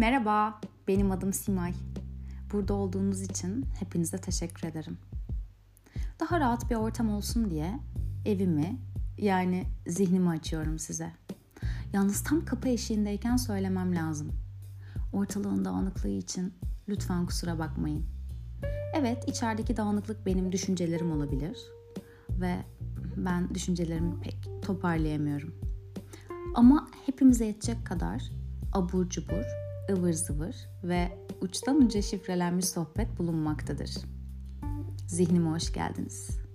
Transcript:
Merhaba, benim adım Simay. Burada olduğunuz için hepinize teşekkür ederim. Daha rahat bir ortam olsun diye evimi yani zihnimi açıyorum size. Yalnız tam kapı eşiğindeyken söylemem lazım. Ortalığın dağınıklığı için lütfen kusura bakmayın. Evet, içerideki dağınıklık benim düşüncelerim olabilir ve ben düşüncelerimi pek toparlayamıyorum. Ama hepimize yetecek kadar abur cubur, ıvır zıvır ve uçtan uca şifrelenmiş sohbet bulunmaktadır. Zihnime hoş geldiniz.